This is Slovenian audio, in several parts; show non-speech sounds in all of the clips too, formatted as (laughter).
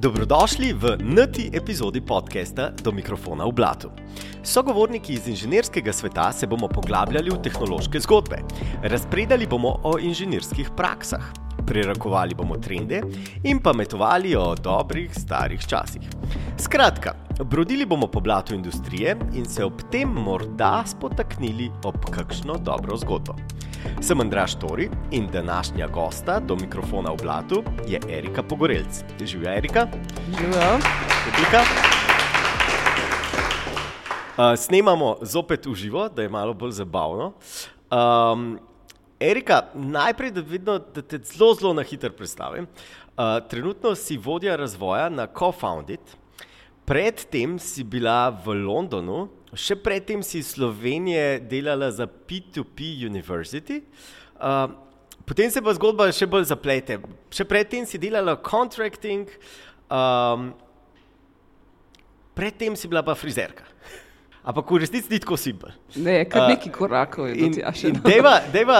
Dobrodošli v neti epizodi podcasta Do mikrofona v blatu. Sogovorniki iz inženirskega sveta se bomo poglabljali v tehnološke zgodbe, razpredali bomo o inženirskih praksah, prerakovali bomo trende in pametovali o dobrih starih časih. Skratka, brodili bomo po blatu industrije in se ob tem morda spotaknili ob kakšno dobro zgodbo. Sem Andraš Tori in današnja gosta do mikrofona v blatu je Erika Pogorelc. Živijo Erika. Živijo. Publika. Uh, snemamo zopet v živo, da je malo bolj zabavno. Um, Erika, najprej, da, vidno, da te zelo, zelo na hitro predstavim. Uh, trenutno si vodja razvoja na CoFoundit, predtem si bila v Londonu, Še predtem si iz Slovenije delala za P2P University, uh, potem se pa zgodba še bolj zaplete. Še predtem si delala contracting, um, predtem si bila pa frizerka. Ampak v resnici ni tako simpel. Ne, kar neki korakov je in, in deva, deva,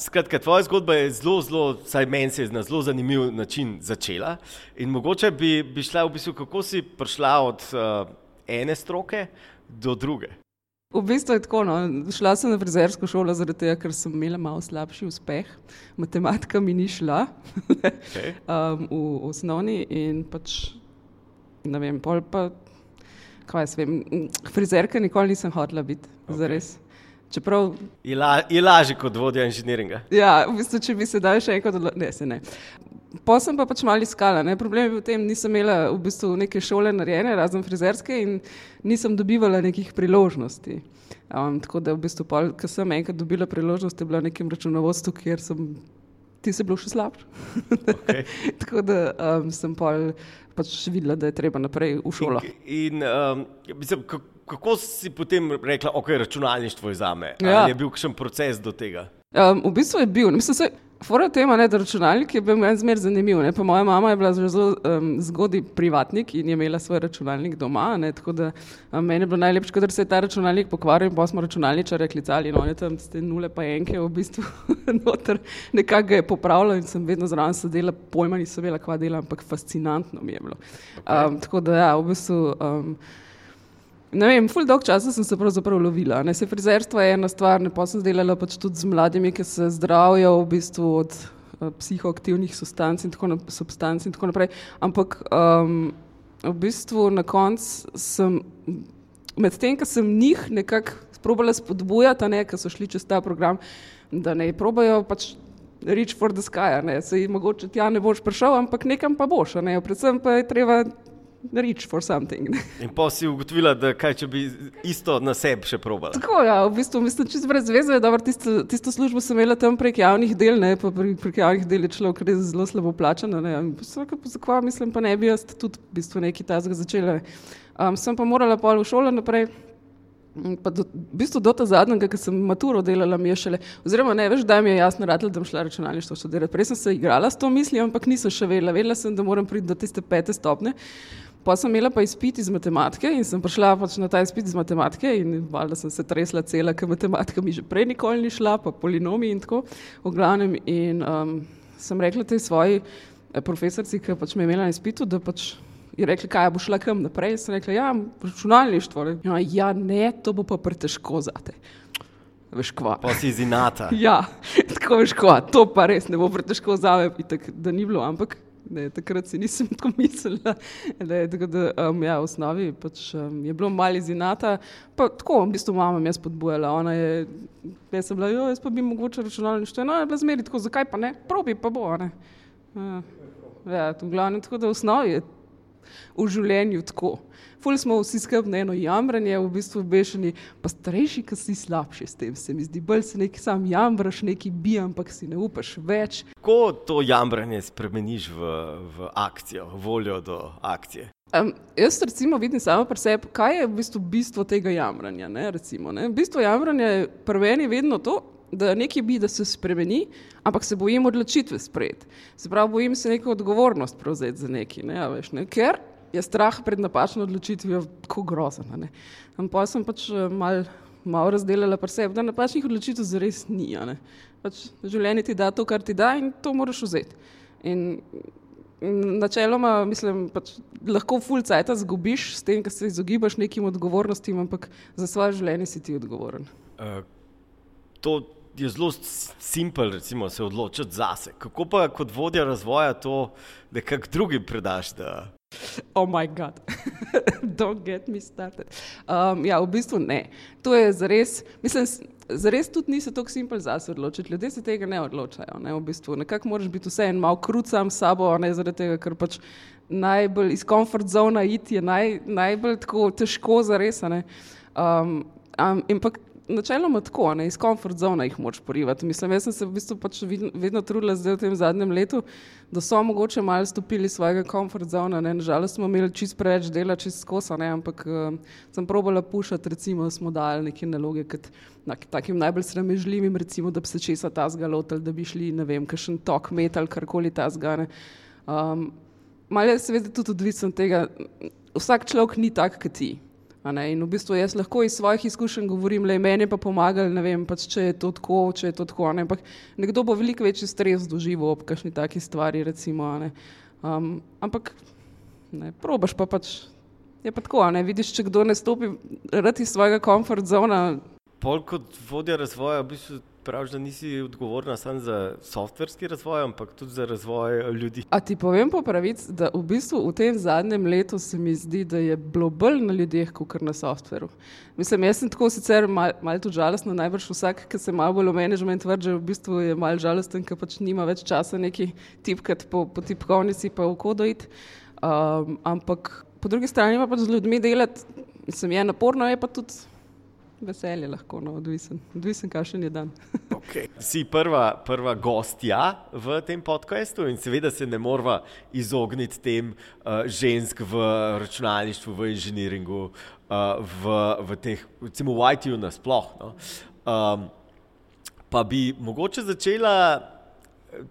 skratka, tvoja zgodba je zelo, zelo, saj meni se je na zelo zanimiv način začela. In mogoče bi, bi šla v bistvu, kako si prišla od uh, ene stroke do druge. V bistvu je tako. No. Šla sem na frizersko šolo, zaradi tega, ker sem imela malo slabši uspeh. Matematika mi ni šla Okay. (laughs) um, v osnovni in pač ne vem, pol pa, kaj jaz vem, frizerka nikoli nisem hotela biti, okay. zares. Čeprav, Je, la, je lažje kot vodja inženiringa. ja, v bistvu, če bi se dal še enkrat, odlo- ne, se ne. Pa sem pa pač malo iskala. Ne. Problem je v tem, nisem imela v bistvu neke šole narejene, razen frizerske, in nisem dobivala nekih priložnosti. Um, tako da, v bistvu, pol, ko sem enkrat dobila priložnost, je bila v nekem računovodstvu, kjer sem, ti si bil še slabši. Okay. (laughs) tako da um, sem pol pač videla, da je treba naprej v šolo. In, in um, mislim, kako, si potem rekla, ok, računalništvo je za me? Ja. Ali je bil kakšen proces do tega? Um, v bistvu je bil, mislim, se, fora tema, ne, da računalnik je bil meni zmer zanimiv. Ne, pa moja mama je bila zelo um, zgodaj privatnik in je imela svoj računalnik doma. Ne, tako da um, meni je bilo najlepše, da se je ta računalnik pokvaril in pa smo računalničare klicali in oni tam s te nule pa enke v bistvu (laughs) noter nekako ga je popravljal in sem vedno zraven sedela, pojma nisem imela, kva dela, ampak fascinantno mi je bilo. Um, tako da ja, v bistvu. Um, Ne vem, ful dolg časa sem se pravzaprav lovila. Ne, se frizerstvo je ena stvar, ne pa sem delala pač tudi z mladimi, ki se zdravijo v bistvu od uh, psihoaktivnih substanc in nap substanc in tako naprej. Ampak um, v bistvu na koncu sem, medtem ko sem njih nekako sprobala spodbujati, ne, ki so šli čez ta program, da ne probajo pač. Reach for the sky, ne, se jim mogoče tja ne boš prišel, ampak nekam pa boš, ne, predvsem pa je treba reach for something. (laughs) In pa si ugotovila, da kaj, če bi isto na sebi še probala. Tako, ja, v bistvu mislim, čist brez veze. Dobro, tisto, tisto službo sem imela tam prek javnih del, ne, pa pri, prek javnih del je človek res zelo slabo plačan. ne. Vsaka zakva, mislim, pa ne bi jaz tudi v bistvu nekaj tazga začela. Um, sem pa morala pol v šolo naprej. Pa do, v bistvu do ta zadnjega, ki sem maturo delala, mi je šele, oziroma ne, veš, da mi je jasno radilo, da bom šla računalništvo študirati. Prej sem se igrala s to mislijo, ampak nisem še vedela. Vedela sem, da moram priti do tiste pete stopne. Pa sem imela pa izpit iz matematike in sem prišla pač na ta izpit iz matematike in valjda sem se tresla cela, ker matematika mi že prej nikoli ni šla, pa polinomi in tako, v glavnem. In um, sem rekla tej svoji eh, profesorici, ki pač me je imela na izpitu, da pač je rekla, kaj bo šla kam naprej. Sem rekla, ja, računalništvo. ne. Ja, ja, ne, to bo pa pretežko zate. Veš kva. Pa si iz inata. (laughs) Ja, (laughs) tako veš, kva, to pa res ne bo pretežko za me, itak, da ni bilo, ampak ne, takrat si nisem (laughs) tako mislila. Ne, tako da, um, ja, v osnovi pač, um, je bilo malo izinata, pa tako, v bistvu mama me je spodbujala, ona je, jaz sem bila, jo, jaz pa bi mogoče računalništvo, no, je bila zmeri tako, zakaj pa ne, probi pa bo, ne. Ja, ja, v glavnem, tako da v osnovi je v življenju tako. Ful smo vsi skupaj na eno jamranje, v bistvu bešeni, pa starejši, ki si slabši s tem. Se mi zdi, bolj se neki sam jamraš, neki bi, ampak si ne upaš več. Kako to jamranje spremeniš v, v akcijo, voljo do akcije? Um, jaz recimo vidim samo pri sebi, kaj je v bistvu bistvo tega jamranja. Ne, recimo, ne. Bistvo jamranja je prveni vedno to, da nekaj bi, da se spremeni, ampak se bojim odločitve sprejeti. Se pravi, bojim se neko odgovornost prevzeti za nekaj, ne, veš, ne, ker je strah pred napačno odločitvijo tako grozen. Ampak pa sem pač eh, mal, malo razdelila pri sebi, da napačnih odločitev zares ni. Pač življenje ti da to, kar ti da in to moraš vzeti. In načeloma, mislim, pač lahko fulcajta zgubiš s tem, ker se izogibaš nekim odgovornostim, ampak za svoje življenje si ti odgovoren. Uh, to je zelo simpel, recimo, se odločiti zase. Kako pa kot vodja razvoja to nekako drugim predaš? Da... Oh, moj bog, (laughs) don't get me started. Um, ja, v bistvu ne. To je zares, mislim, zares tudi ni se tako simpel zase odločiti. Ljudje se tega ne odločajo. Ne, v bistvu. Nekako moraš biti vse en malo krucam s sabo, ne zaradi tega, ker pač najbolj iz komfort zona iti je naj, najbolj težko zares. Um, um, pa načeloma tako, ne, iz komfort zona jih moč porivati. Mislim, jaz sem se v bistvu pač vedno trudila zdaj v tem zadnjem letu, da so mogoče malo stopili iz svojega komfort zona. Nažalost smo imeli čist preveč dela, čist skosa, ne, ampak uh, sem probala pušati, recimo, smo dali neke naloge, kot na, takim najbolj sramežljivim, recimo, da bi se česa ta zgalotel, da bi šli, ne vem, kakšen tok metal, karkoli ta zgane. Um, Malo je seveda tudi odvisno od tega, vsak človek ni tak, kot ti. In v bistvu jaz lahko iz svojih izkušenj govorim, le meni pa pomaga, ne vem, pač, če je to tako, če je to tako. Ne? Ampak nekdo bo veliko večji stres doživel ob kakšni taki stvari, recimo. Um, ampak ne, probaš pa pač. Je pa tako, ne vidiš, če kdo ne stopi iz svojega komfort zona. Pol kot vodja razvoja, v bistvu praviš, da nisi odgovorna samo za softverski razvoj, ampak tudi za razvoj eh, ljudi. A ti povem po pravici, da v bistvu v tem zadnjem letu se mi zdi, da je bilo bolj na ljudeh, kot na softveru. Mislim, jaz sem tako sicer malo mal tudi žalostna, najbrž vsak, ki se malo bolj v management vrže, v bistvu je malo žalosten, ker pač nima več časa neki tipkati po, po tipkovnici, pa v kodojit. Um, ampak po drugi strani pa pač z ljudmi delati, mislim, je naporno, je pa tudi veselje lahko, no, odvisen, odvisen kakšen je dan. (laughs) okay. Si prva, prva gostja v tem podkastu in seveda se ne moramo izogniti tem uh, žensk v računalništvu, v inženiringu, uh, v, v teh, recimo v IT-ju nasploh. No. Um, pa bi mogoče začela.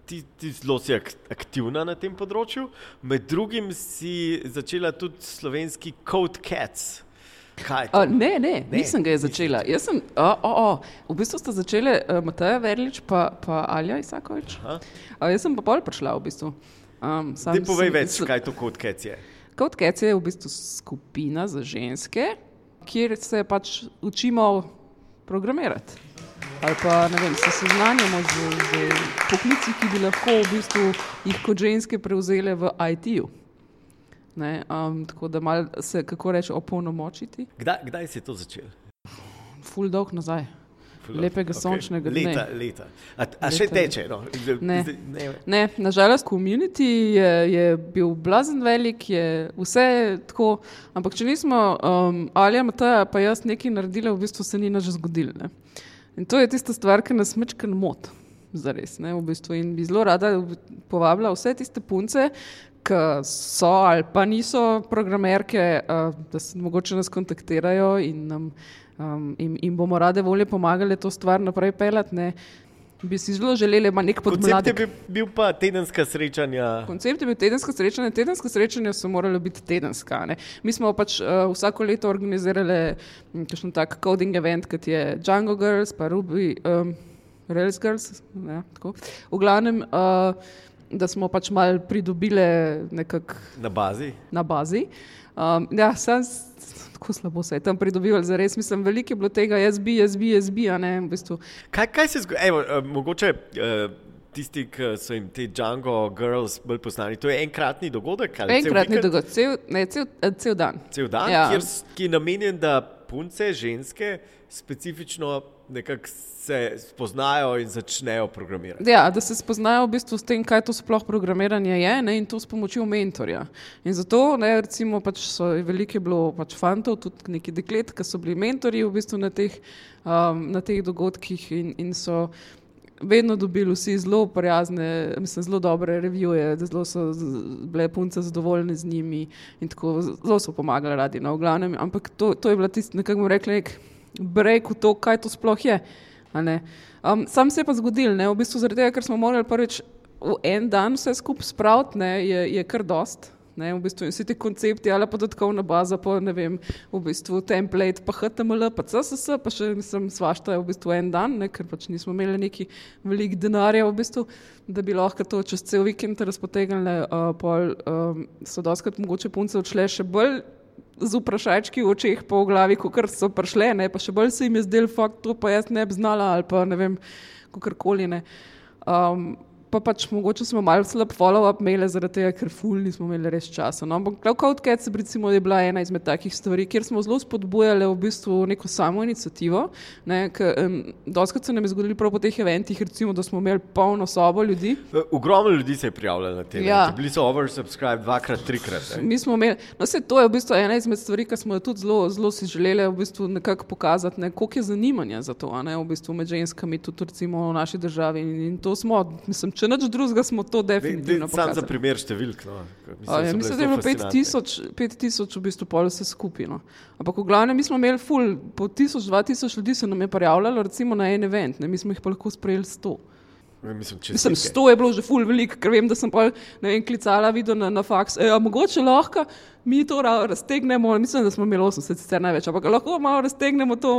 Ti, ti zelo si aktivna na tem področju, med drugim si začela tudi slovenski Code Cats. Uh, ne, ne, ne, nisem ga začela. Sem, oh, oh, oh. V bistvu sta začela uh, Mateja Verlič pa, pa Alja Isakovič. Uh, jaz sem pa pol prišla v bistvu. Um, Ti povej sem, več, sem, kaj to kot Kec je. Kot Kec je v bistvu skupina za ženske, kjer se pač učimo programirati. Ali pa vem, se seznanjamo z, z poklici, ki bi lahko v bistvu jih kot ženske prevzele v IT-ju. Ne, um, tako da mal se, kako reče, opolnomočiti. Kdaj, kdaj si to začel? Ful dolg nazaj. Lepega okay. sončnega dne. Leta, leta. A, a leta. še teče? No? Ne. ne. ne, nažalost, komunity je, je bil blazen velik, je vse tako. Ampak če nismo um, ali Mata, pa jaz nekaj naredili, v bistvu se ni nič zgodilo. In to je tista stvar, ki nas mečken mot. Zares, ne, v bistvu. In bi zelo rada povabila vse tiste punce, ki so ali pa niso programerke, uh, da se mogoče nas kontaktirajo in, nam, um, in, in bomo rade volje pomagali to stvar naprej pelati. Bi si zelo želeli, da ima nek podmladek. Koncept je bil pa tedenska srečanja. Koncept je bil tedenska srečanja. Tedenska srečanja so morala biti tedenska. Ne? Mi smo pač uh, vsako leto organizirali kakšen tak coding event, kot je Django Girls, pa Ruby, um, Rails Girls. Ne, v glavnem. Uh, da smo pač malo pridobili na bazi. Na bazi. Um, ja, sem tako slabo se je tam pridobival, za res mislim, veliko je bilo tega, jaz bi, jaz bi, jaz bi. Ne, v bistvu. kaj, kaj se zgodi? Uh, mogoče. Uh, Tisti, ki so jim te Django Girls bolj poznani, to je enkratni dogodek. Enkratni dogodek, cel, ne, cel, eh, cel dan. Cel dan, ja. kjer, ki je namenjen, da punce, ženske, specifično nekako se spoznajo in začnejo programirati. Ja, da se spoznajo v bistvu s tem, kaj to sploh programiranje je ne, in to s pomočjo mentorja. In zato, ne, recimo, pač so veliko bilo pač fantov, tudi neki deklet, ki so bili mentori v bistvu na teh, um, na teh dogodkih in, in so vedno dobili vsi zelo prijazne, mislim, zelo dobre revije, zelo so bile punce zadovoljne z njimi in tako zelo so pomagali radi na no, oglavnem. Ampak to, to je bila tista, nekako bomo rekli, nek breg v to, kaj to sploh je. Um, sam se je pa zgodil, ne? v bistvu zaradi tega, ker smo morali prvič v en dan vse skupaj spraviti, je, je kar dost Ne, v bistvu, vsi ti koncepti, ali podatkovna baza, pa ne vem, v bistvu template, pa HTML, pa CSS, pa še mislim, svašta v bistvu en dan, ne, ker pač nismo imeli neki velik denarja, v bistvu, da bi lahko to čez cel vikend razpotegnili, uh, pol um, so doskrat mogoče punce odšle še bolj z vprašajčki v očeh po glavi, kot so prišle, ne, pa še bolj se jim je zdel fakt, to pa jaz ne bi znala ali pa ne vem, kakorkoli ne. Um, pa pač mogoče smo malo slab follow-up imeli, zaradi tega, ker ful nismo imeli res časa. No, ampak Cloud Cats recimo, je bila ena izmed takih stvari, kjer smo zelo spodbujali v bistvu neko samo inicijativo. Um, Doskrat se nam je zgodilo prav po teh eventih, recimo, da smo imeli polno sobo ljudi. Ogromno ljudi se je prijavljalo na te ja. bili so oversubscribed dvakrat, trikrat. Mi smo imeli, no se to je v bistvu ena izmed stvari, ki smo jo tudi zelo, zelo si želeli v bistvu nekako pokazati, ne, koliko je zanimanja za to, ne, v bistvu med ženskami tudi recimo v naši državi in, in to smo, mislim, če nič drugega, smo to definitivno. Sam za primer številk. No. Mislim, ja, mislim da je bilo 5000 v bistvu pol vse skupino. Ampak v glavnem mi smo imeli ful, po 1000-2000 ljudi se nam je prijavljalo recimo na en event, ne? mi smo jih pa lahko sprejeli 100. Mislim, mislim, sto je bilo že ful veliko, ker vem, da sem pa ne vem, klicala video na, na faks. E, mogoče lahko mi to raztegnemo, mislim, da smo imeli 80, sicer največ, ampak lahko malo raztegnemo to,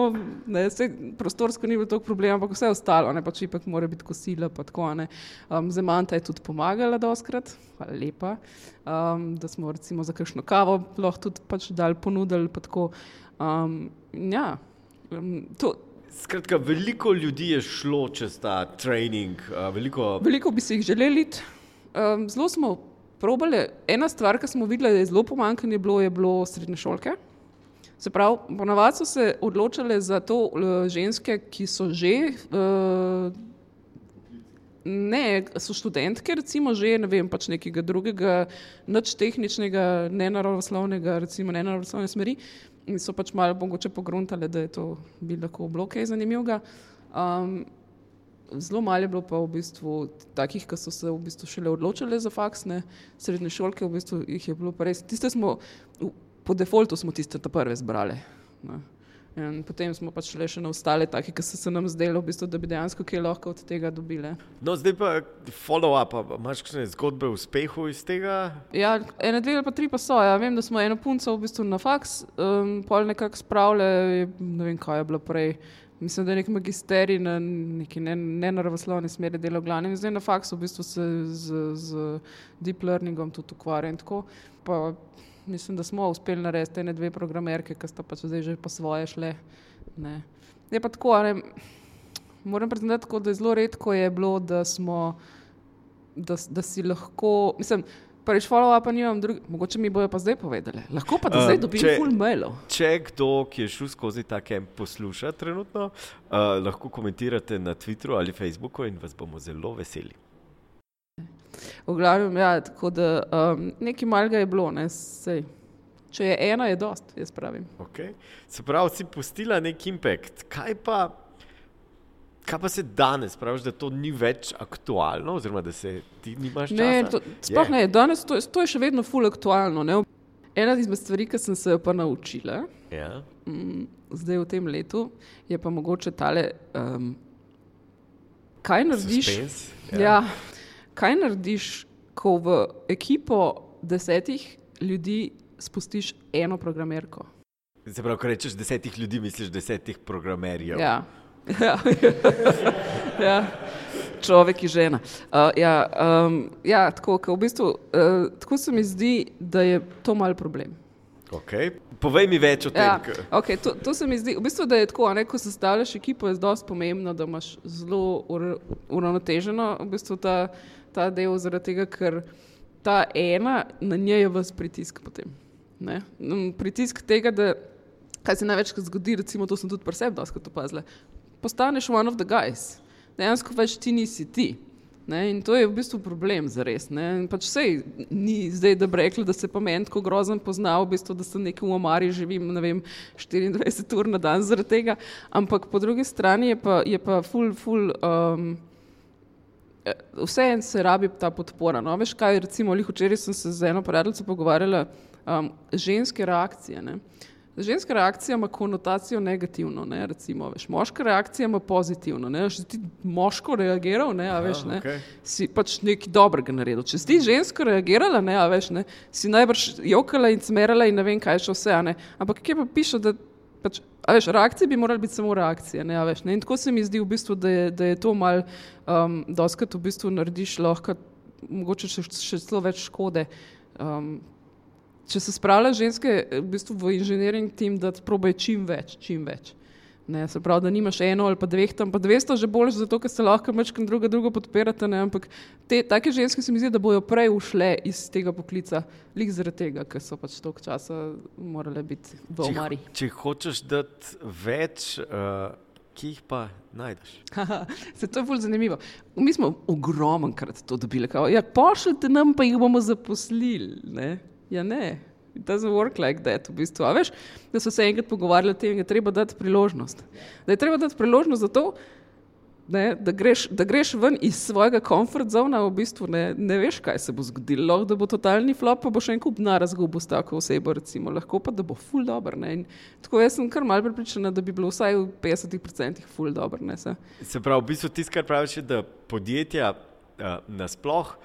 ne, vse prostorsko ni bilo toliko problema, ampak vse ostalo, ne, pač ipak mora biti kosila, pa tako, ne. Um, Zemanta je tudi pomagala doskrat, hvala lepa, um, da smo recimo za kakšno kavo lahko tudi pač dal ponudili, pa tako, um, ja, um, to, Skratka, veliko ljudi je šlo čez ta trening. Uh, veliko... veliko bi si jih želeli. Um, zelo smo probali. Ena stvar, ki smo videli, da je zelo pomankanje bilo, je bilo srednje šolke. Se pravi, ponavadi so se odločile za to uh, ženske, ki so že. Uh, Ne, so študentke, recimo, že ne vem, pač nekega drugega, nič tehničnega, ne naravoslovnega, recimo, ne naravoslovne smeri, in so pač malo mogoče pogruntali, da je to bi lahko bilo kaj zanimivega. Um, zelo malo je bilo pa v bistvu takih, ki so se v bistvu šele odločili za faksne srednje šolke, v bistvu jih je bilo pa res. Tiste smo, po defaultu smo tiste ta prve zbrali. Ne. In potem smo pač šli še na ostale, take, ki so se nam zdeli, v bistvu, da bi dejansko kaj lahko od tega dobili. No, zdaj pa follow-up, imaš kakšne zgodbe o uspehu iz tega? Ja, ene, dve ali pa tri pa so. Ja. Vem, da smo eno punco v bistvu na faks, um, pol nekako spravljali, ne vem, kaj je bilo prej. Mislim, da je nek magisterij na neki nenaravoslovni ne smeri delo glavni. Zdaj na faksu v bistvu se z, z deep learningom tudi ukvarjam mislim, da smo uspeli narediti te dve programerke, ki sta pač zdaj že po svoje šle. Ne. Je pa tako, ne, moram priznati, da je zelo redko je bilo, da smo, da, da si lahko, mislim, Prvič, follow up, nimam drugi, mogoče mi bojo pa zdaj povedali. Lahko pa da zdaj dobim uh, full mailov. Če kdo, ki je šel skozi ta kamp, posluša trenutno, uh, lahko komentirate na Twitteru ali Facebooku in vas bomo zelo veseli. V glavnem, ja, tako da um, nekaj malega je bilo, ne, sej. Če je ena, je dost, jaz pravim. Okay. Se pravi, si postila nek impact. Kaj pa, kaj pa se danes, praviš, da to ni več aktualno, oziroma da se ti nimaš časa? Ne, to, sploh yeah. ne, danes to, to je še vedno full aktualno. Ne? Ena izmed stvari, ki sem se jo pa naučila, yeah. Ja. m, zdaj v tem letu, je pa mogoče tale, um, kaj narediš. Suspense, yeah. Ja. ja kaj narediš, ko v ekipo desetih ljudi spustiš eno programerko? Se pravi, ko rečeš desetih ljudi, misliš desetih programerjev. Ja. Ja. ja. Človek in žena. Uh, ja, um, ja, tako, v bistvu, uh, tako se mi zdi, da je to mal problem. Okay. Povej mi več o tem. Ja, okay, to, to se mi zdi, v bistvu, da je tako, ne, ko sestavljaš ekipo, je zelo pomembno, da imaš zelo uravnoteženo v bistvu ta ta del, zaradi tega, ker ta ena na njej je vse pritisk. Potem, pritisk tega, da kaj se največkrat zgodi, recimo to sem tudi pri sebi dosti opazila. Postaneš one of the guys, dejansko več ti nisi ti. Ne, in to je v bistvu problem za res. Pač sej, ni zdaj, da bi rekli, da se pa meni tako grozno pozna, v bistvu, da sem nekaj v omari, živim vem, 24 ur na dan zaradi tega. Ampak po drugi strani je pa, je pa full, full. Um, vseeno se rabi ta podpora. No? Veš kaj, recimo, včeraj sem se z eno prijateljico pogovarjala, um, ženske reakcije. Ne? Ženska reakcija ima konotacijo negativno, ne, recimo, veš, moška reakcija ima pozitivno. Ne, če si ti moško reagiral, ne, a veš, ne, okej. si pač nekaj dobrega naredil. Če si ti žensko reagirala, ne, a veš, ne, si najbrž jokala in smerala in ne vem kaj še vse, ne. Ampak kje pa piše, da pač, veš, reakcije bi morali biti samo reakcije, ne, veš, ne. In tako se mi zdi v bistvu, da je, da je to mal, um, doskrat v bistvu narediš lahko, mogoče še, še celo več škode. Um, če se spravlja ženske eh, v, bistvu v inženiring tim, da probejo čim več, čim več. Ne, se pravi, da nimaš eno ali pa dveh, tam pa dvesto že boljš, zato ker se lahko večkrat druga drugo podpirate. Ne, ampak te take ženske se mi zdi, da bojo prej ušle iz tega poklica, lik zaradi tega, ker so pač toliko časa morale biti v Če, omari. če hočeš dati več, uh, ki jih pa najdeš? (laughs) Se to je bolj zanimivo. Mi smo ogromnkrat to dobili. Kao, ja, pošljite nam, pa jih bomo zaposlili. Ne? Ja, ne. It doesn't work like that, v bistvu. A veš, da so se enkrat pogovarjali o tem, da je treba dati priložnost. Da je treba dati priložnost za to, ne, da, greš, da greš ven iz svojega komfort zona, v bistvu ne, ne veš, kaj se bo zgodilo. Lahko da bo totalni flop, pa bo še en kup na razgubo s tako osebo, recimo. lahko pa da bo ne. In Tako jaz sem kar mal pripričana, da bi bilo vsaj v 50% full dobro. ne, se. Se pravi, v bistvu tisto, kar praviš, da podjetja uh, nasploh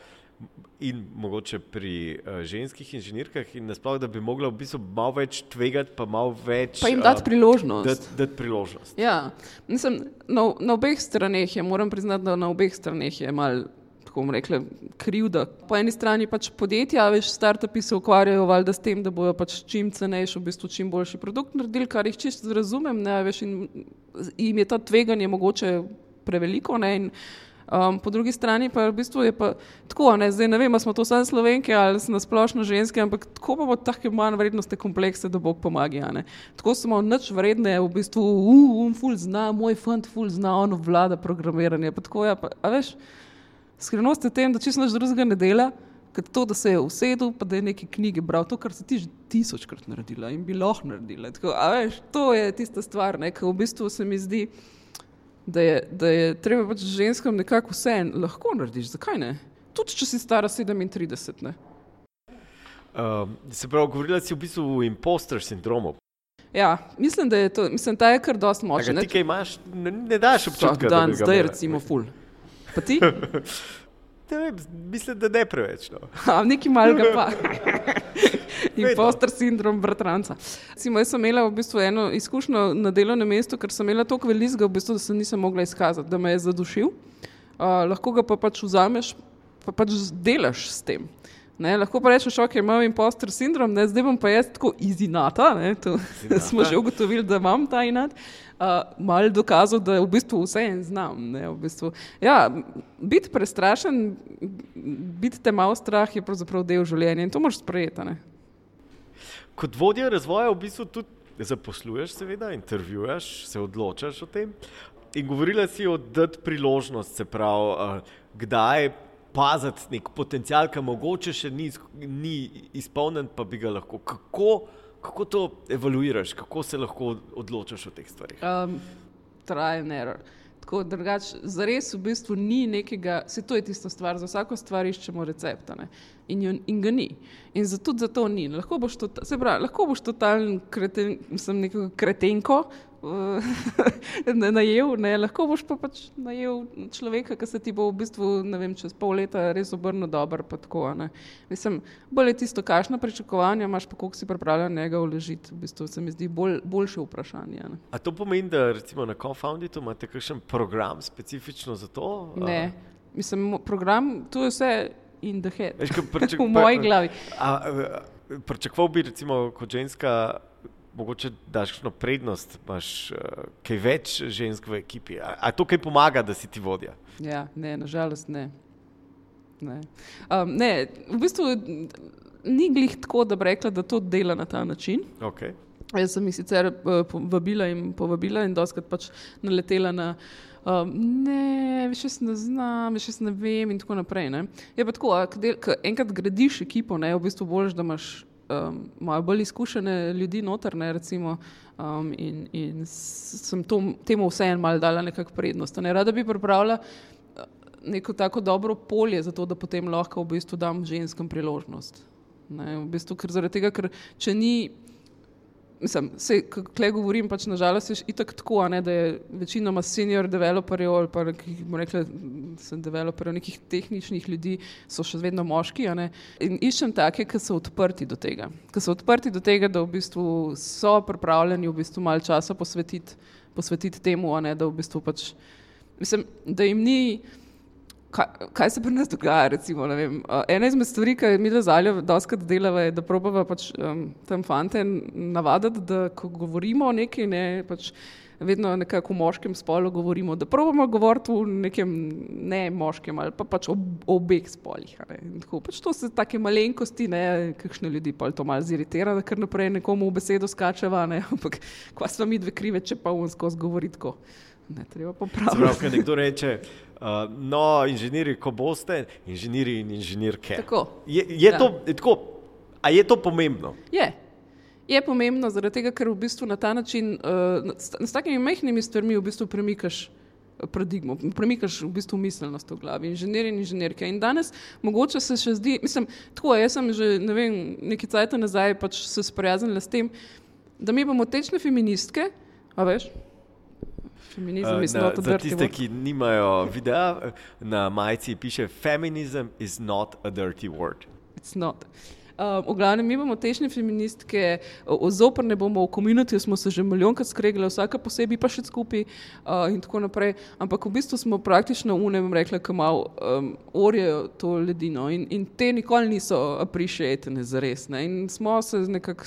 in mogoče pri uh, ženskih inženirkah in nasploh, da bi mogla v bistvu malo več tvegati, pa malo več. Pa jim dati priložnost. Dati, dati priložnost. Ja, mislim, na, na obeh straneh je, moram priznati, da na obeh straneh je mal. Tako bom rekla, krivda. Po eni strani pač podjetja, veš, startupi se ukvarjajo valjda s tem, da bojo pač čim cenejši, v bistvu čim boljši produkt naredili, kar jih čisto razumem, ne, veš, in jim je to tveganje mogoče preveliko, ne, in Um, po drugi strani pa v bistvu je pa tako, ne, zdaj ne vem, ali smo to samo slovenke ali smo nasplošno ženske, ampak tako imamo take manj vrednostne komplekse, da Bog pomaga. Tako smo nič vredne, v bistvu, uh, um, ful zna, moj fant ful zna, on vlada programiranje. Pa tako, ja, pa, a veš, skrivnost je tem, da čisto nič drugega ne dela, kot to, da se je usedel, pa da je neke knjige bral, to, kar si ti že tisočkrat naredila in bi lahko naredila. Tako, veš, to je tista stvar, ki v bistvu se mi zdi da je, da je treba pač ženskam nekako vse en lahko narediš. Zakaj ne? Tudi če si stara 37. Ne? Um, se pravi, govorila si v bistvu o impostor sindromu. Ja, mislim, da je to, mislim, ta je kar dosti močen. ti kaj imaš, ne, ne daš občutka, da dan, ga zdaj imela. recimo ful. Pa ti? (laughs) Ne vem, mislim, da ne preveč. No. A, nekaj malega pa. (laughs) Impostor sindrom bratranca. Recimo, jaz sem imela v bistvu eno izkušnjo na delovnem mestu, ker sem imela toliko velikega, v bistvu, da se nisem mogla izkazati, da me je zadušil. Uh, lahko ga pa pač vzameš, pa pač delaš s tem. Ne, lahko pa rečeš, ok, imam impostor sindrom, ne, zdaj bom pa jaz tako izinata, ne, to Izinata. smo že ugotovili, da imam ta inat. Uh, mal dokazal, da v bistvu vse en znam. Ne, v bistvu. ja, biti prestrašen, biti te malo strah je pravzaprav del življenja in to moraš sprejeti. Kot vodja razvoja v bistvu tudi zaposluješ, seveda, intervjuješ, se odločaš o tem. In govorila si o dati priložnost, se pravi, uh, kdaj paziti nek potencial, ki mogoče še ni, ni izpolnjen, pa bi ga lahko. Kako, kako to evaluiraš, kako se lahko odločaš o teh stvarih? Um, trial and error. Tako drugač, zares v bistvu ni nekega, se to je tista stvar, za vsako stvar iščemo recepta ne? In, jo, in ga ni. In zato, zato ni. Lahko boš, tota, se pravi, lahko boš totalen kreten, sem neko kretenko (laughs) uh, ne- najel, ne? lahko boš pa pač najel človeka, ki se ti bo v bistvu, ne vem, čez pol leta res obrnil dober, pa tako. a ne. Mislim, bolj je tisto, kakšna pričakovanja imaš, pa koliko si pripravljen njega vložiti. V bistvu se mi zdi bolj, boljše vprašanje. Ne? A to pomeni, da recimo na Confounditu imate kakšen program specifično za to? Ne, mislim, program, to je vse in the head. Veš, (laughs) pričak- v moji glavi. A, a, pričakoval bi, recimo, kot ženska, mogoče daš kakšno prednost, imaš uh, kaj več žensk v ekipi. A, a to kaj pomaga, da si ti vodja? Ja, ne, nažalost ne. Ne. Um, ne, v bistvu ni glih tako, da bi rekla, da to dela na ta način. Okay. Jaz sem jih sicer eh, po- vabila in povabila in doskrat pač naletela na. Um, ne, več jaz ne znam, več jaz ne vem, in tako naprej. Ne. Je pa tako, a ko del- ko enkrat gradiš ekipo, ne, v bistvu bolj, da imaš um, malo bolj izkušene ljudi noter, ne, recimo, um, in, in sem to, temu vseeno malo dala nekako prednost. Ne. Rada bi pripravila eh, neko tako dobro polje, zato da potem lahko v bistvu dam ženskam priložnost. Ne, v bistvu, ker zaradi tega, ker če ni Mislim, se, kaj govorim, pač nažalost je itak tako, ne, da je večinoma senior developerjev ali pa nekih, rekla, developerjev, nekih tehničnih ljudi, so še vedno moški. In iščem take, ki so odprti do tega. Ki so odprti do tega, da v bistvu so pripravljeni v bistvu malo časa posvetiti, posvetiti temu, ne, da v bistvu pač, mislim, da jim ni kaj, kaj se pri nas dogaja. Recimo, uh, ena izmed stvari, ki mi da zaljo, da oskrat delava, je, da probava pač, um, tam fante navaditi, da ko govorimo o neki, ne, pač, vedno nekako v moškem spolu govorimo, da probamo govoriti v nekem ne moškem ali pa pač ob, obeh spolih. Pač to so take malenkosti, ne, kakšne ljudi pa to malo ziritira, da kar naprej nekomu v besedo skačeva, ne, (laughs) ampak kva smo mi dve krive, če pa unsko zgovori tako. Ne, treba popraviti. Prav, nekdo reče, Uh, no, inženirji, ko boste, inženirji in inženirke. Tako. Je, je ja. to, tako, a je to pomembno? Je. Je pomembno, zaradi tega, ker v bistvu na ta način, uh, s takimi majhnimi stvarmi, v bistvu premikaš uh, paradigmo, premikaš v bistvu miselnost v glavi, inženirji in inženirke. In danes mogoče se še zdi, mislim, tako, jaz sem že ne vem, nekaj cajt nazaj pač se sprijaznila s tem, da mi bomo tečne feministke, a veš, Feminizem je zelo Za tiste, ki nimajo videa, na majici piše: Feminism is not a dirty word. It's not. Uh, v glavnem, mi imamo težne feministke, ozoprne bomo v komunitiju, smo se že milijonkrat skregali, vsaka posebej pa še skupaj uh, in tako naprej. Ampak v bistvu smo praktično unem rekli, malo um, orjejo to ledino in, in te nikoli niso appreciated za res. Ne? In smo se nekako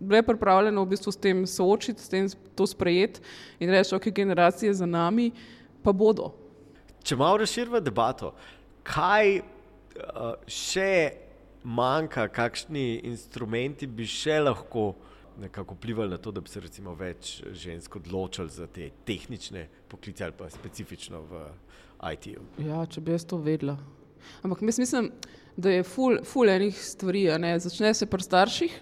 bile pripravljene v bistvu s tem soočiti, s tem to sprejeti in reči, ok, generacije za nami pa bodo. Če malo razširimo debato, kaj uh, še manjka, kakšni instrumenti bi še lahko nekako vplivali na to, da bi se recimo več žensk odločili za te tehnične poklice ali pa specifično v IT-ju? Ja, če bi jaz to vedela. Ampak mislim, da je ful, ful enih stvari, začne se pri starših.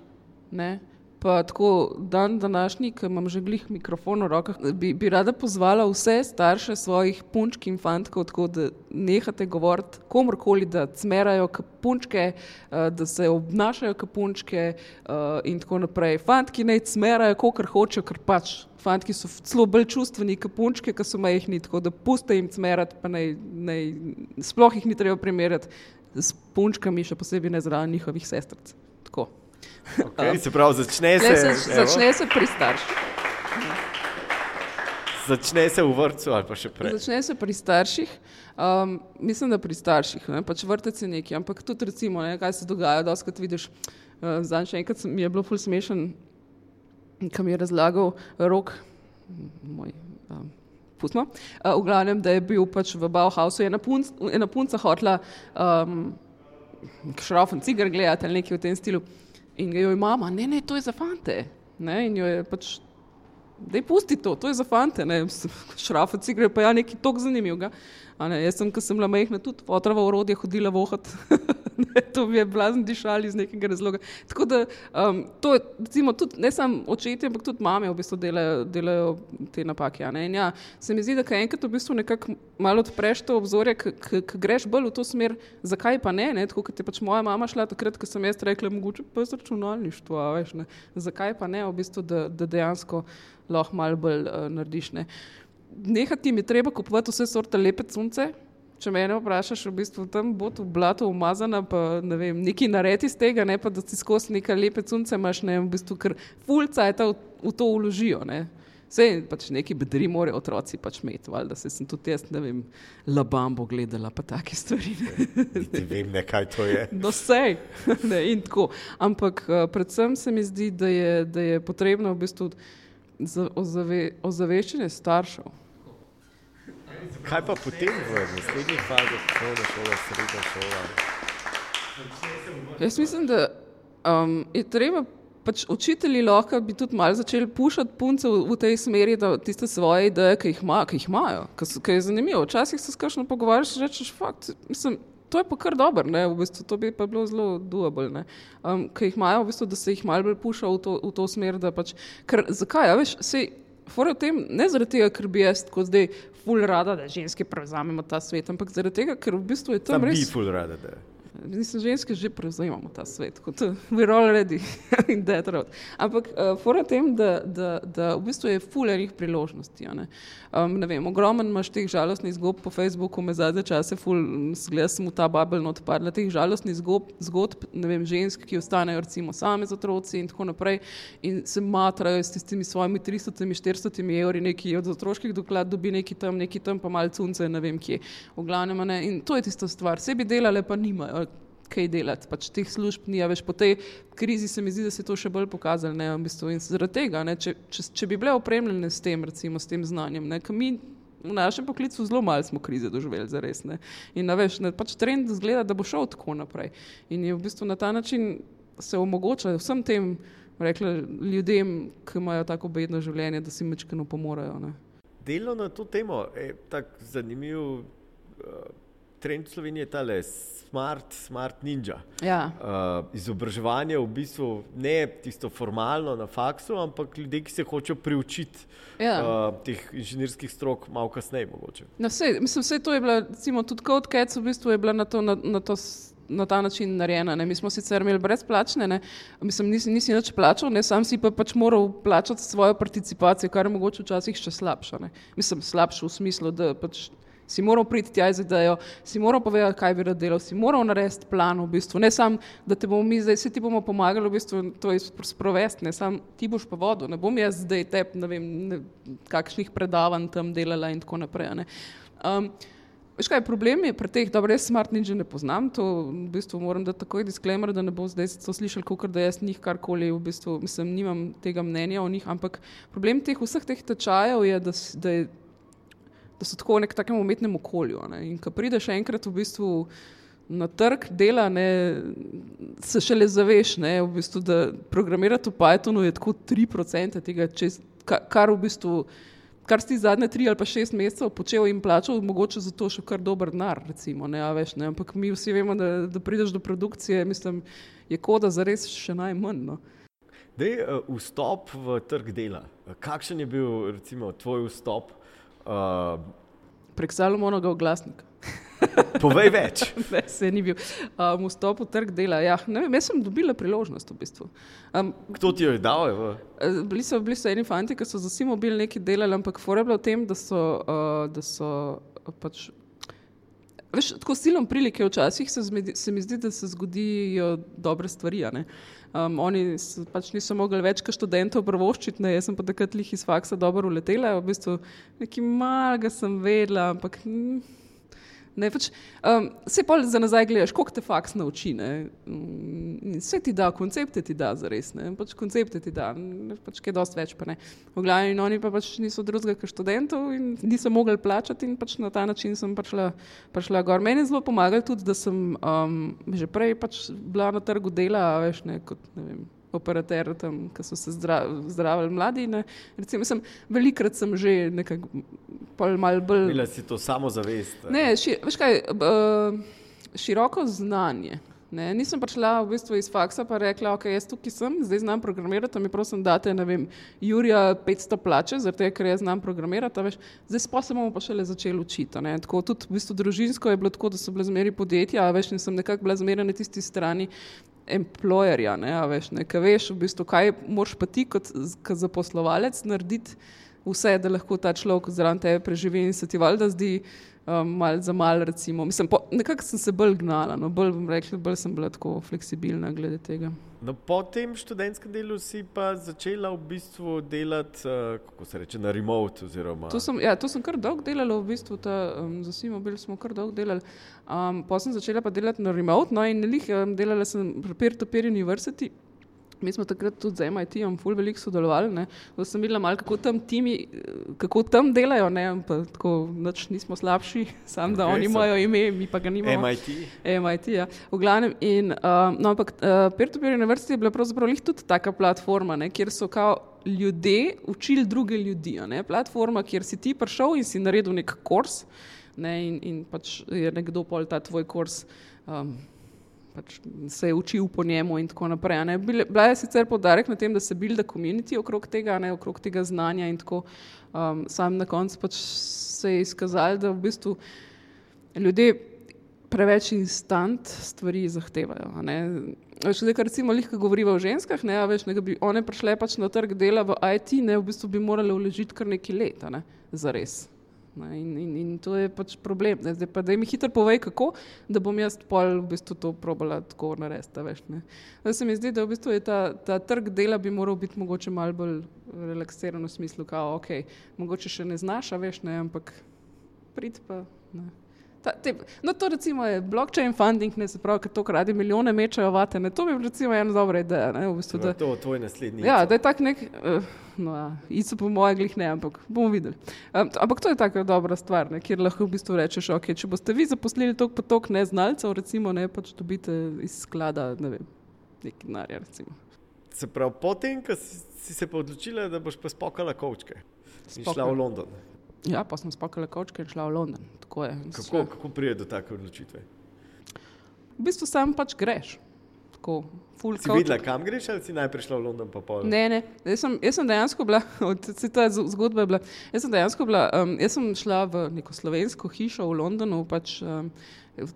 Ne? Pa tako dan današnji, ki imam že glih mikrofon v rokah, bi, bi rada pozvala vse starše svojih punčk in fantkov, tako da nehate govoriti komorkoli, da cmerajo kapunčke, eh, da se obnašajo kapunčke eh, in tako naprej. Fantki naj cmerajo, kolikor hočejo, ker pač. Fantki so celo bolj čustveni, kot punčke, ki so majhni, tako da puste jim cmerati, pa naj, naj, sploh jih ni treba primerjati s punčkami, še posebej ne zraven njihovih sestric. Tako. Okay, se pravi, začne se, se, začne se pri starših. Začne se v vrtu ali pa še prej. Začne se pri starših. Um, mislim, da pri starših, ne? pač vrtec je neki, ampak tudi recimo, ne, kaj se dogaja, da oskrat vidiš. Uh, Zdaj še enkrat mi je bilo ful smešen, kam je razlagal rok, moj. Um, Pustno. Uh, v glavnem, da je bil pač v Bauhausu, ena, punc, ena punca hotla um, šrofen cigar gledati ali nekaj v tem stilu. In jo je mama, ne, ne, to je za fante. Ne? In jo je pač, da je pusti to, to je za fante. Šrafa cigre, pa ja, nekaj tok zanimivega. Ne, jaz sem, ko sem bila majhna, tudi otrava urodje hodila vohat. (laughs) to mi je blazen dišal iz nekega razloga. Tako da um, to je, recimo, tudi ne samo očetje, ampak tudi mame v bistvu delajo, delajo te napake. Ja, ja, se mi zdi, da enkrat v bistvu nekako malo odpreš to obzorje, ki greš bolj v to smer, zakaj pa ne, ne? tako kot je pač moja mama šla takrat, ko sem jaz rekla, mogoče pa z računalništvo, veš, ne? zakaj pa ne, v bistvu, da, da dejansko lahko malo bolj uh, narediš. Ne? Nehati mi treba kupovati vse sorte lepe sunce. Če me vprašaš, v bistvu tam bo to blato umazano, pa ne vem, nekaj naredi iz tega, ne pa da si skozi neke lepe sunce imaš, ne v bistvu, ker fulca je ta v, v to uložijo. Ne. Vse pač neki bedri morajo otroci pač imeti, da se sem tudi jaz, ne vem, labambo gledala, pa take stvari. Ne vem, ne, kaj to je. No, vse, (laughs) ne, in tako. Ampak uh, predvsem se mi zdi, da je, da je potrebno v bistvu ozave, ozaveščanje staršev. Kaj pa potem v naslednjih fazah, osnovna šola, srednja šola? Jaz mislim, da um, je treba. Pač učitelji lahko bi tudi malo začeli pušati punce v, v tej smeri, da tiste svoje ideje, ki jih, ima, ki jih imajo, ki je zanimivo. Včasih se skašno pogovarjaš in rečeš, fakt, mislim, to je pa kar dobro, v bistvu, to bi pa bilo zelo duable, um, ki jih imajo, v bistvu, da se jih malo bolj puša v to, v to smer. Pač, ker, zakaj? Ja, veš, sej, Tem, ne zaradi tega, ker bi jaz kot zdaj ful rada, da ženske prevzamemo ta svet, ampak zaradi tega, ker v bistvu je tam Sam res. Bi ful rada, da. Mislim, ženske že prevzemamo ta svet, kot we're already (laughs) in that road. Ampak uh, fora tem, da, da, da v bistvu je fulerih priložnosti. Um, ne vem, ogromen imaš teh žalostnih zgodb po Facebooku, me zadnje čase ful, zgleda sem v ta babel not padla, teh žalostnih zgodb, zgodb, ne vem, žensk, ki ostanejo recimo same z otroci in tako naprej in se matrajo s tistimi svojimi 300-400 evri, neki od otroških doklad dobi neki tam, neki tam pa malce unce, ne vem kje. V glavnem, ne? in to je tista stvar. Sebi delale pa nimajo kaj delati, pač teh služb ni. Več po tej krizi se mi zdi, da se je to še bolj pokazalo. Ne, v bistvu. In zaradi tega, ne, če, če, če bi bile opremljene s tem, recimo, s tem znanjem, ne, mi v našem poklicu zelo malo smo krize doživeli, za res. Ne. In na veš, ne, pač trend zgleda, da bo šel tako naprej. In je v bistvu na ta način se omogoča vsem tem. Rekla ljudem, ki imajo tako bedno življenje, da si mečkano pomorajo. Delo na to temo je tako zanimiv. Uh, trend Slovenije je tale smart, smart ninja. Ja. Uh, izobraževanje v bistvu ne tisto formalno na faksu, ampak ljudje, ki se hočejo priučiti ja. uh, teh inženirskih strok, malo kasneje mogoče. Na vse, mislim, vse to je bilo, recimo, tudi Kec, v bistvu je bila na to. Na, na to Na ta način narejena. Ne. Mi smo sicer imeli brezplačne, ne. mislim, nisi, nisi nič plačal, ne. sam si pa pač moral plačati svojo participacijo, kar je mogoče včasih še slabše. Mislim, slabše v smislu, da pač si moral priti tja z idejo, si moral povedati, kaj bi rad delal, si moral narediti plan v bistvu. Ne samo, da te bomo mi zdaj, vsi ti bomo pomagali v bistvu to sprovesti, ne samo ti boš pa vodil, ne bom jaz zdaj te, ne vem, ne, kakšnih predavanj tam delala in tako naprej. Um, Veš kaj, problem je pri teh, dobro, jaz smart ninja ne poznam, to v bistvu moram dati takoj disclaimer, da ne bo zdaj to slišal, kot da jaz njih karkoli, v bistvu, mislim, nimam tega mnenja o njih, ampak problem teh vseh teh tečajev je, da, da je da so tako v nekem takem umetnem okolju. Ne? In ko prideš enkrat v bistvu na trg dela, ne, se šele zaveš, ne, v bistvu, da programirati v Pythonu je tako 3% tega, čez, kar v bistvu. Kar si zadnje tri ali pa šest mesecev počel in plačal, mogoče za to še kar dober denar, recimo. Ne, veš, ne, ampak mi vsi vemo, da, da prideš do produkcije, mislim, je koda za res še najmanj. No. Dej, uh, vstop v trg dela. Kakšen je bil, recimo, tvoj vstop uh, Uh, Prek Salomonovega oglasnika. (laughs) Povej več. (laughs) ne, se ni bil. Um, vstop v trg dela. Ja, vem, jaz sem dobila priložnost v bistvu. Um, Kdo ti jo je dal? Uh, bili so, bili so eni fanti, ki so za vsi mobili nekaj delali, ampak fora je bilo v tem, da so, uh, da so pač. Veš, tako silom prilike včasih se, se mi zdi, da se zgodijo dobre stvari. Um, oni pač niso mogli več kot študentov prvoščiti, ne? jaz sem pa takrat lih iz faksa dobro uletela, v bistvu nekaj malega sem vedela, ampak. Hm, Ne, pač, um, se pa za nazaj gledaš, koliko te faks nauči. Vse mm, ti da, koncepte ti da, za res. Pač koncepte ti da, pač kaj dosti več. Pa v glavi in oni pa pač niso drugega kot študentov in niso mogli plačati in pač na ta način sem prišla, prišla gor. Meni je zelo pomagalo tudi, da sem um, že prej pač bila na trgu dela, veš, ne, kot, ne vem, operater, tam, ki so se zdravili mladi. Recimo, sem, velikrat sem že nekako malo bolj. Bila si to samo zavest. Ne, ši, veš kaj, uh, široko znanje. Ne, nisem prišla v bistvu iz faksa in rekla, ok, jaz tukaj sem, zdaj znam programirati, mi prosim date, ne vem, Jurija 500 plače, zato ker jaz znam programirati, veš, zdaj pa se bomo pa šele začeli učiti. Ne. Tako tudi v bistvu družinsko je bilo tako, da so bile zmeri podjetja, veš, nisem nekako bila zmerna na tisti strani, employerja, ne, veš, ne, kaj veš, v bistvu, kaj moraš pa ti kot, kot zaposlovalec narediti vse, da lahko ta človek zraven tebe preživi in se ti valjda zdi um, mal za mal, recimo. Mislim, po, nekako sem se bolj gnala, no, bolj, rekli, bolj sem bila tako fleksibilna glede tega. No, po tem študentskem delu si pa začela v bistvu delati, uh, kako se reče, na remote. Oziroma... To, sem, ja, to sem kar dolgo delala, v bistvu ta, um, za vsi mobili smo kar dolgo delali. Um, pa sem začela pa delati na remote, no in lih, um, delala sem pri Peer-to-Peer University. Mi smo takrat tudi z MIT-om ful veliko sodelovali, da sem videla malo, kako tam timi, kako tam delajo, ne, pa tako noč nismo slabši, (laughs) samo okay, da oni imajo ime, mi pa ga nimamo. MIT. MIT, ja. V glavnem, in, uh, no, ampak uh, Peer-to-Peer University je bila pravzaprav tudi taka platforma, ne, kjer so kao ljudje učili druge ljudi, ne, platforma, kjer si ti prišel in si naredil nek kurs, ne, in, in pač je nekdo pol ta tvoj kurs. Um, pač se je učil po njemu in tako naprej. Bila je sicer podarek na tem, da se builda komunity okrog tega, ne, okrog tega znanja in tako. Um, sam na koncu pač se je izkazalo, da v bistvu ljudje preveč instant stvari zahtevajo. ne. Veš, zdaj, recimo, lihko govoriva o ženskah, ne, veš, ne, bi one prišle pač na trg dela v IT, ne, v bistvu bi morale vložiti kar nekaj let, ne, za res. Ne, in, in, in to je pač problem. Ne. Zdaj pa, da mi hitro povej, kako, da bom jaz pol v bistvu to probala tako narediti. Veš, ne. Zdaj se mi zdi, da v bistvu je ta, ta trg dela bi moral biti mogoče malo bolj relaksiran v smislu, kao, ok, mogoče še ne znaš, veš, ne, ampak prid pa. Ne. Ta, te, no, to recimo je blockchain funding, ne se pravi, ker to kradi milijone mečejo vate. Ne, to bi recimo ena dobra ideja. Ne, v bistvu, To da, je to tvoj naslednji. Ja, da je tak nek, uh, no, ja, ico po mojem glih ne, ampak bomo videli. Um, t- ampak to je taka dobra stvar, ne, kjer lahko v bistvu rečeš, ok, če boste vi zaposlili tok pa tok neznalcev, recimo, ne, pač dobite iz sklada, ne vem, nekaj denarja, recimo. Se pravi, potem, ko si, si se pa odločila, da boš pa spokala kočke in šla v London. Ja, pa sem spakala kočke in šla v London. Kako, kako prije do take odločitve? V bistvu sam pač greš. Tako, Si couch. videla, kam greš, ali si najprej šla v London? Ne, ne, jaz sem, jaz sem dejansko bila, (laughs) od- ta zgodba je bila, jaz sem dejansko bila, um, jaz sem šla v neko slovensko hišo v Londonu, pač um,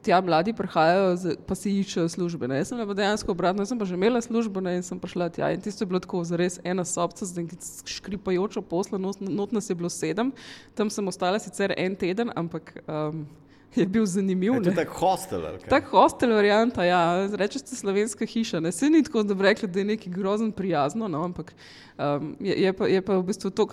tja mladi prihajajo, pa si iščejo službe. Ne. Jaz sem pa dejansko obratno, sem pa že imela službo ne, in sem prišla tja in tisto je bilo tako zares ena sobca z nekim škripajočo poslo, not, not nas je bilo sedem, tam sem ostala sicer en teden, ampak um, je bil zanimiv. Je to ne. tak hostel? Tak hostel varianta, ja, reče ste slovenska hiša. Ne, se ni tako, da bi rekli, da je nekaj grozen prijazno, no, ampak um, je, je, pa, je pa v bistvu to.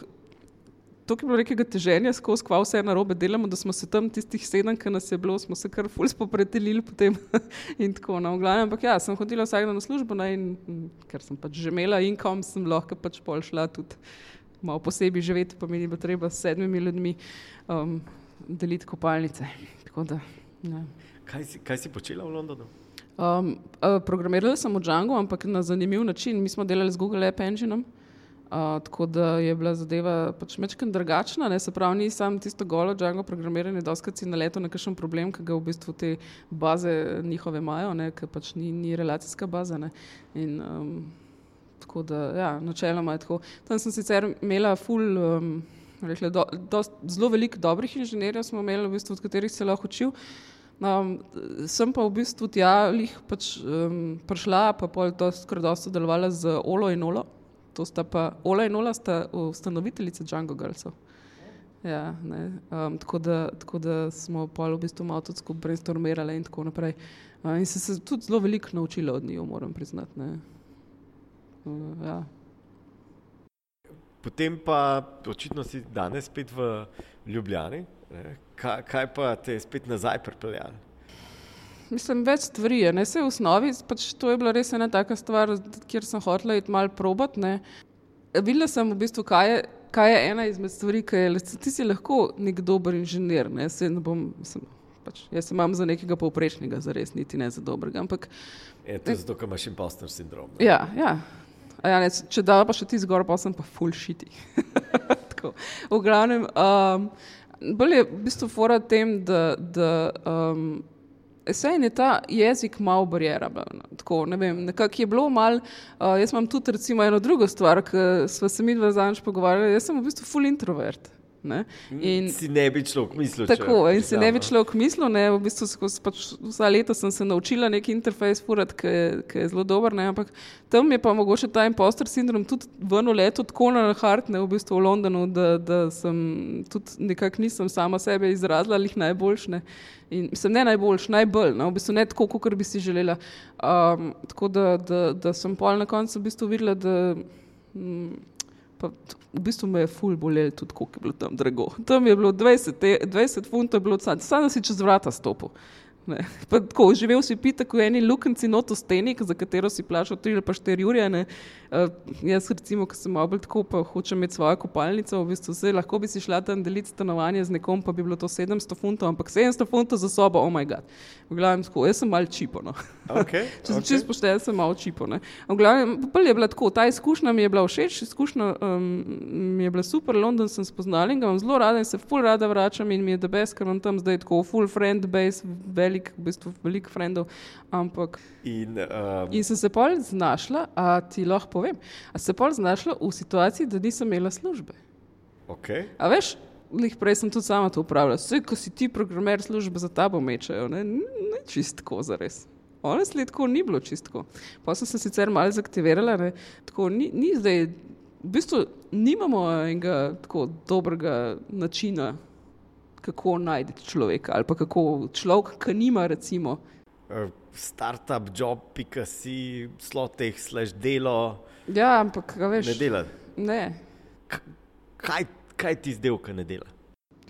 To je bilo nekega teženja skozi, kva vse narobe delamo, da smo se tam tistih sedem, ki nas je bilo, smo se kar fulj spopredelili potem (laughs) in tako na no, glavnem. Ampak ja, sem hodila vsak dan na službo ne, in mm, ker sem pač že imela inkom, sem lahko pač pol šla tudi malo posebej živeti, pa mi ni bilo treba s sedmimi ljudmi um, deliti kopalnice. Tako da, ja. Kaj si, kaj si počela v Londonu? Um, uh, programirali sem v Django, ampak na zanimiv način. Mi smo delali z Google App Engineom, tako da je bila zadeva pač mečken drugačna. Ne? Se pravi, ni samo tisto golo Django programiranje, doskrat si naletel na kakšen problem, ki ga v bistvu te baze njihove imajo, ker pač ni, ni relacijska baza. In, um, tako da, ja, načeloma je tako. Tam sem sicer imela ful. Um, Rekla, do, dost, zelo veliko dobrih inženirjev smo imeli, v bistvu, od katerih se lahko učil. Um, sem pa v bistvu tja lih pač, um, prišla, pa pol skoraj dosto sodelovala z Olo in Olo. To sta pa Ola in Ola sta ustanoviteljice Django Girlsov. Ja, ne, um, tako, da, tako da smo pol v bistvu malo tudi skupaj brainstormirali in tako naprej. Uh, in sem se tudi zelo veliko naučila od njih, moram priznati. ne. Uh, ja. Potem pa očitno si danes spet v Ljubljani. ne. Kaj, kaj pa te je spet nazaj pripeljalo? Mislim, več stvari je. Ne? Vse v osnovi, pač to je bila res ena taka stvar, kjer sem hotela iti malo probat. Ne? Videla sem v bistvu, kaj je, kaj je ena izmed stvari, ki je, ti si lahko nek dober inženir. Ne? Saj ne bom, sem, pač, jaz se imam za nekega povprečnega, za res, niti ne za dobrega. Ampak Je to zato, ker imaš impostor sindrom. ne? Ja, ja. A Ja, ne, če da pa še ti zgor, pa sem pa full shiti. (laughs) V glavnem, um, bolj je v bistvu fora tem, da, da um, Sej je ta jezik malo barijera. Tako, ne vem, nekako je bilo mal, uh, jaz imam tudi recimo eno drugo stvar, ki smo se mi dva zadnjič pogovarjali, jaz sem v bistvu full introvert. Ne? In, Si ne bi človek mislil. Tako, če in si ne bi človek mislil, ne, v bistvu skozi pač vsa leta sem se naučila neki interfejs furati, ki je, ki je zelo dober, ne, ampak tam je pa mogoče ta impostor sindrom tudi ven letu tako na hart, ne, v bistvu v Londonu, da, da sem tudi nekako nisem sama sebe izrazila, jih najboljš, ne. In sem ne najboljš, najbolj, no, v bistvu ne tako, kot bi si želela. Um, tako da, da, da sem pol na koncu v bistvu videla, da mm, Pa v bistvu me je ful bolelo, tudi koliko je bilo tam drago. Tam je bilo 20, te- 20 funtov, je bilo samo da si čez vrata stopil. Ne. Pa Tako, živel si pitek v eni lukenci noto stenik, za katero si plačal 3 ali pa 4 ure. Uh, jaz recimo, ko sem malo bolj tako, pa hočem imeti svojo kopalnico, v bistvu se lahko bi si šla tam deliti stanovanje z nekom, pa bi bilo to 700 funtov, ampak 700 funtov za sobo, oh moj bog. V glavnem, tako, jaz sem mal čipo. No. Okay, (laughs) Če sem okay. čist pošten, sem malo čipo. ne. V glavnem, bolj je bila tako, ta izkušnja mi je bila všeč, izkušnja um, mi je bila super, London sem spoznala in ga imam zelo rada in se ful rada vračam in mi je debes, ker imam tam zdaj tako full friend base, velik, v bistvu veliko frendov, ampak In, um, in sem se pol znašla, a ti lahko povem, a se pol znašla v situaciji, da nisem imela službe. okay. A veš, lih prej sem tudi sama to upravljala. Vse, ko si ti programer, službe za tabo mečejo. Ne, ne čistko za res. Honestly, tako ni bilo čistko. Pa sem se sicer malo zaktivirala, ne? tako ni, ni zdaj, v bistvu nimamo enega tako dobrega načina, kako najti človeka ali pa kako človek, ki nima recimo. Uh, startup, job, pika si, sloteh, slash delo. Ja, ampak veš. Ne dela. Ne. K kaj, kaj ti zdaj, ki ne dela?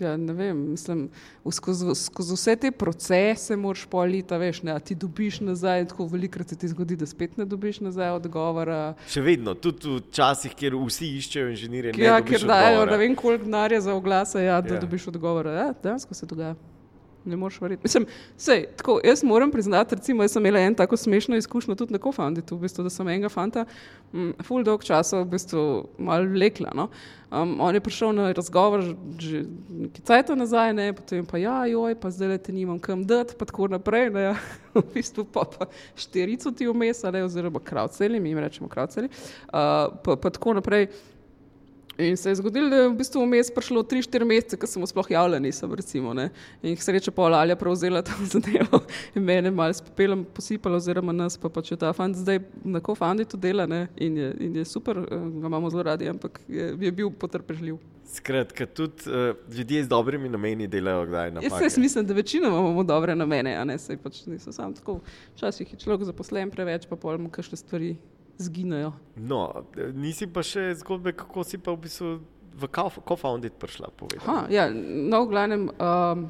Ja, ne vem, mislim, skozi, skozi vse te procese moraš polita, veš, ne, ti dobiš nazaj, tako velikrat se ti zgodi, da spet ne dobiš nazaj odgovora. Še vedno, tudi v časih, kjer vsi iščejo inženirje. Ja, ker dajo ne vem koliko denarja za oglase, ja, da ja. dobiš odgovora. Ja, dejansko se dogaja ne moreš verjeti. Mislim, sej, tako, jaz moram priznati, recimo, jaz sem imela en tako smešno izkušnjo tudi na Kofanditu, v bistvu, da sem enega fanta m, full dolg časa v bistvu mal vlekla. No. Um, on je prišel na razgovor že nekaj cajta nazaj, ne, potem pa ja, joj, pa zdaj le te nimam kam dati, pa tako naprej. Ne, ja. (laughs) v bistvu pa, pa šterico ti vmes, oziroma kravceli, mi jim rečemo kravceli, uh, pa, pa tako naprej. In se je zgodilo, da je v bistvu vmes prišlo 3-4 mesece, ko sem sploh javljal, nisem recimo. Ne? In jih sreča pa Alja prevzela ta (laughs) zadevo in mene malo s pepelom posipala, oziroma nas pa če ta fant zdaj na kofandi to dela ne? in je, in je super, eh, ga imamo zelo radi, ampak je, je bil potrpežljiv. Skratka, tudi uh, ljudje z dobrimi nameni delajo kdaj na terenu. Jaz mislim, da večino imamo dobre namene, a ne se pač niso samo tako. Včasih je človek zaposlen preveč, pa pojmo kakšne stvari zginejo. No, nisi pa še zgodbe, kako si pa v bistvu v Kofoundit prišla. Ha, ja, no, v glavnem, um,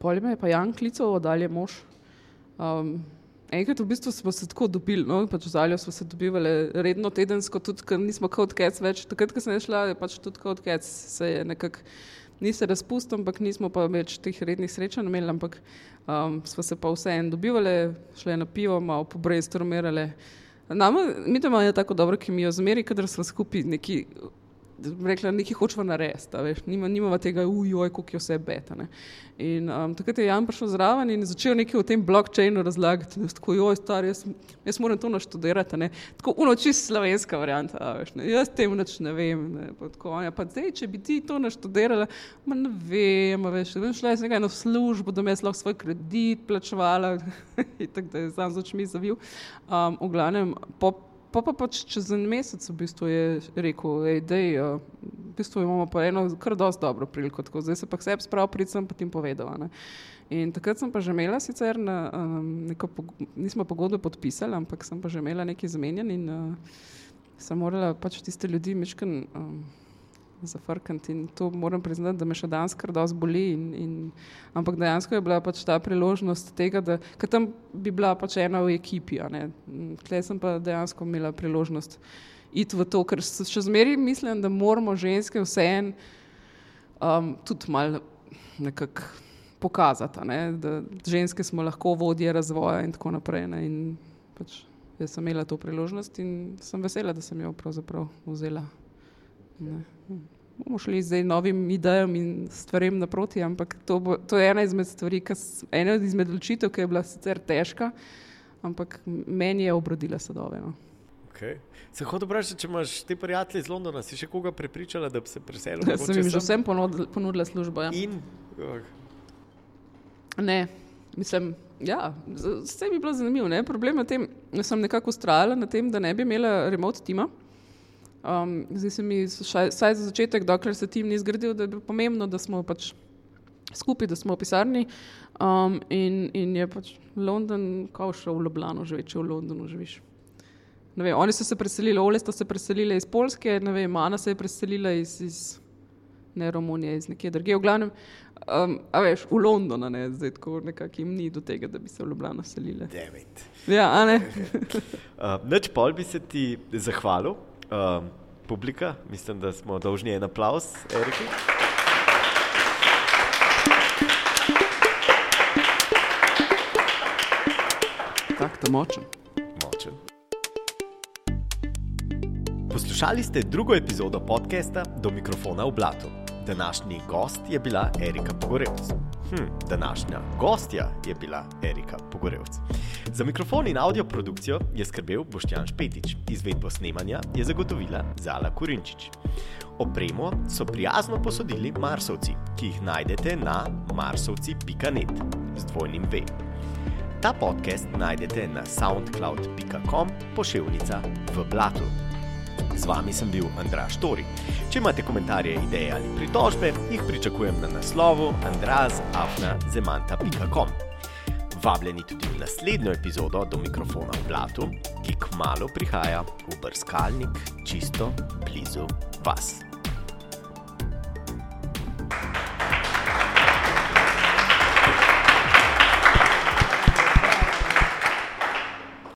polje me je pa Jan klical, oddalje mož. Um, enkrat v bistvu smo se tako dobili, no, pač v Zalju smo se dobivali redno tedensko, tudi ker nismo kot kec več. Takrat, ko sem šla, je pač tudi kot kec se je nekako ni se razpustil, ampak nismo pa več teh rednih srečanj imeli, ampak um, smo se pa vseeno dobivali, šli na pivo, malo pobrejstromirali. Nama, mi to imamo tako dobro, ki mi jo zmeri, kadar smo skupaj neki rekla, nekaj hočemo narediti, veš, nima, nimamo tega, ujoj, kako je vse beta. Ne. In um, takrat je Jan prišel zraven in začel nekaj o tem blockchainu razlagati, da tako, joj, star, jaz, jaz moram to naštudirati, ne. tako unoči slovenska varianta, veš, ne. jaz tem nič ne vem, ne. Pa tako, ja, pa zdaj, če bi ti to naštudirala, ma ne vem, veš, bi šla jaz nekaj na službo, da bi jaz lahko svoj kredit plačevala (laughs) in tako da je sam z očmi zavil. Um, v glavnem, po pa, pa pač čez en mesec v bistvu je rekel, da je uh, v bistvu imamo pa eno kar dosti dobro priliko, tako zdaj se pa vse sprav pridem pa tim povedal. Ne. In takrat sem pa že imela, sicer na, um, neko, nismo pogodbe podpisali, ampak sem pa že imela nekaj zamenjan in uh, sem morala pač tiste ljudi mečken. Um, zafrkniti. In to moram priznati, da me še danes kar dosti boli. In, in, ampak dejansko je bila pač ta priložnost tega, da tam bi bila pač ena v ekipi. Tleh sem pa dejansko imela priložnost iti v to, ker še zmeraj mislim, da moramo ženske vseeno um, tudi malo nekako. Pokazati, ne, da ženske smo lahko vodje razvoja, in tako naprej. Ne, in pač jaz sem imela to priložnost in sem vesela, da sem jo pravzaprav vzela. Ne bomo šli zdaj novim idejam in stvarem naproti, ampak to, bo, to je ena izmed stvari, ena izmed odločitev, ki je bila sicer težka, ampak meni je obrodila sadove. No. Okay. Se hoče vprašati, če imaš te prijatelje iz Londona, si še koga prepričala, da bi se preselil? Ja, sem jim že vsem ponudila službo. Ja. In? Oh. Ne, mislim, ja, vse bi bilo zanimivo. Ne? Problem je v tem, da sem nekako ustrajala na tem, da ne bi imela remote tima. Um, zdaj se mi, vsaj za začetek, dokler se tim ni zgradil, da je bilo pomembno, da smo pač skupaj, da smo v pisarni. Um, in, in je pač London, kao še v Ljubljano, že več v Londonu živiš. Vem, oni so se preselili, Ole so se preselili iz Polske, vem, Ana se je preselila iz, iz ne Romunije, iz nekje drugje. V glavnem, um, a veš, v Londonu, ne, zdaj tako nekako jim ni do tega, da bi se v Ljubljano selili. Ja, a ne. uh, (laughs) Noč pol bi se ti zahvalil um, publika. Mislim, da smo dolžni en aplaus, Eriki. Tako da močen. močen. Poslušali ste drugo epizodo podcasta Do mikrofona v Blatu. Današnji gost je bila Erika Pogorevc. Hm, današnja gostja je bila Erika Pogorevc. Za mikrofon in audio produkcijo je skrbel Boštjan Špetič, izvedbo snemanja je zagotovila Zala Kurinčič. Opremo so prijazno posodili Marsovci, ki jih najdete na marsovci.net z dvojnim V. Ta podcast najdete na soundcloud.com pošiljka v Blatu. Z vami sem bil Andraš Tori. Če imate komentarje, ideje ali pritožbe, jih pričakujem na naslovu andrazafnazemanta.com. Vabljeni tudi v naslednjo epizodo do mikrofona v Blatu, ki kmalo prihaja v brskalnik čisto blizu vas.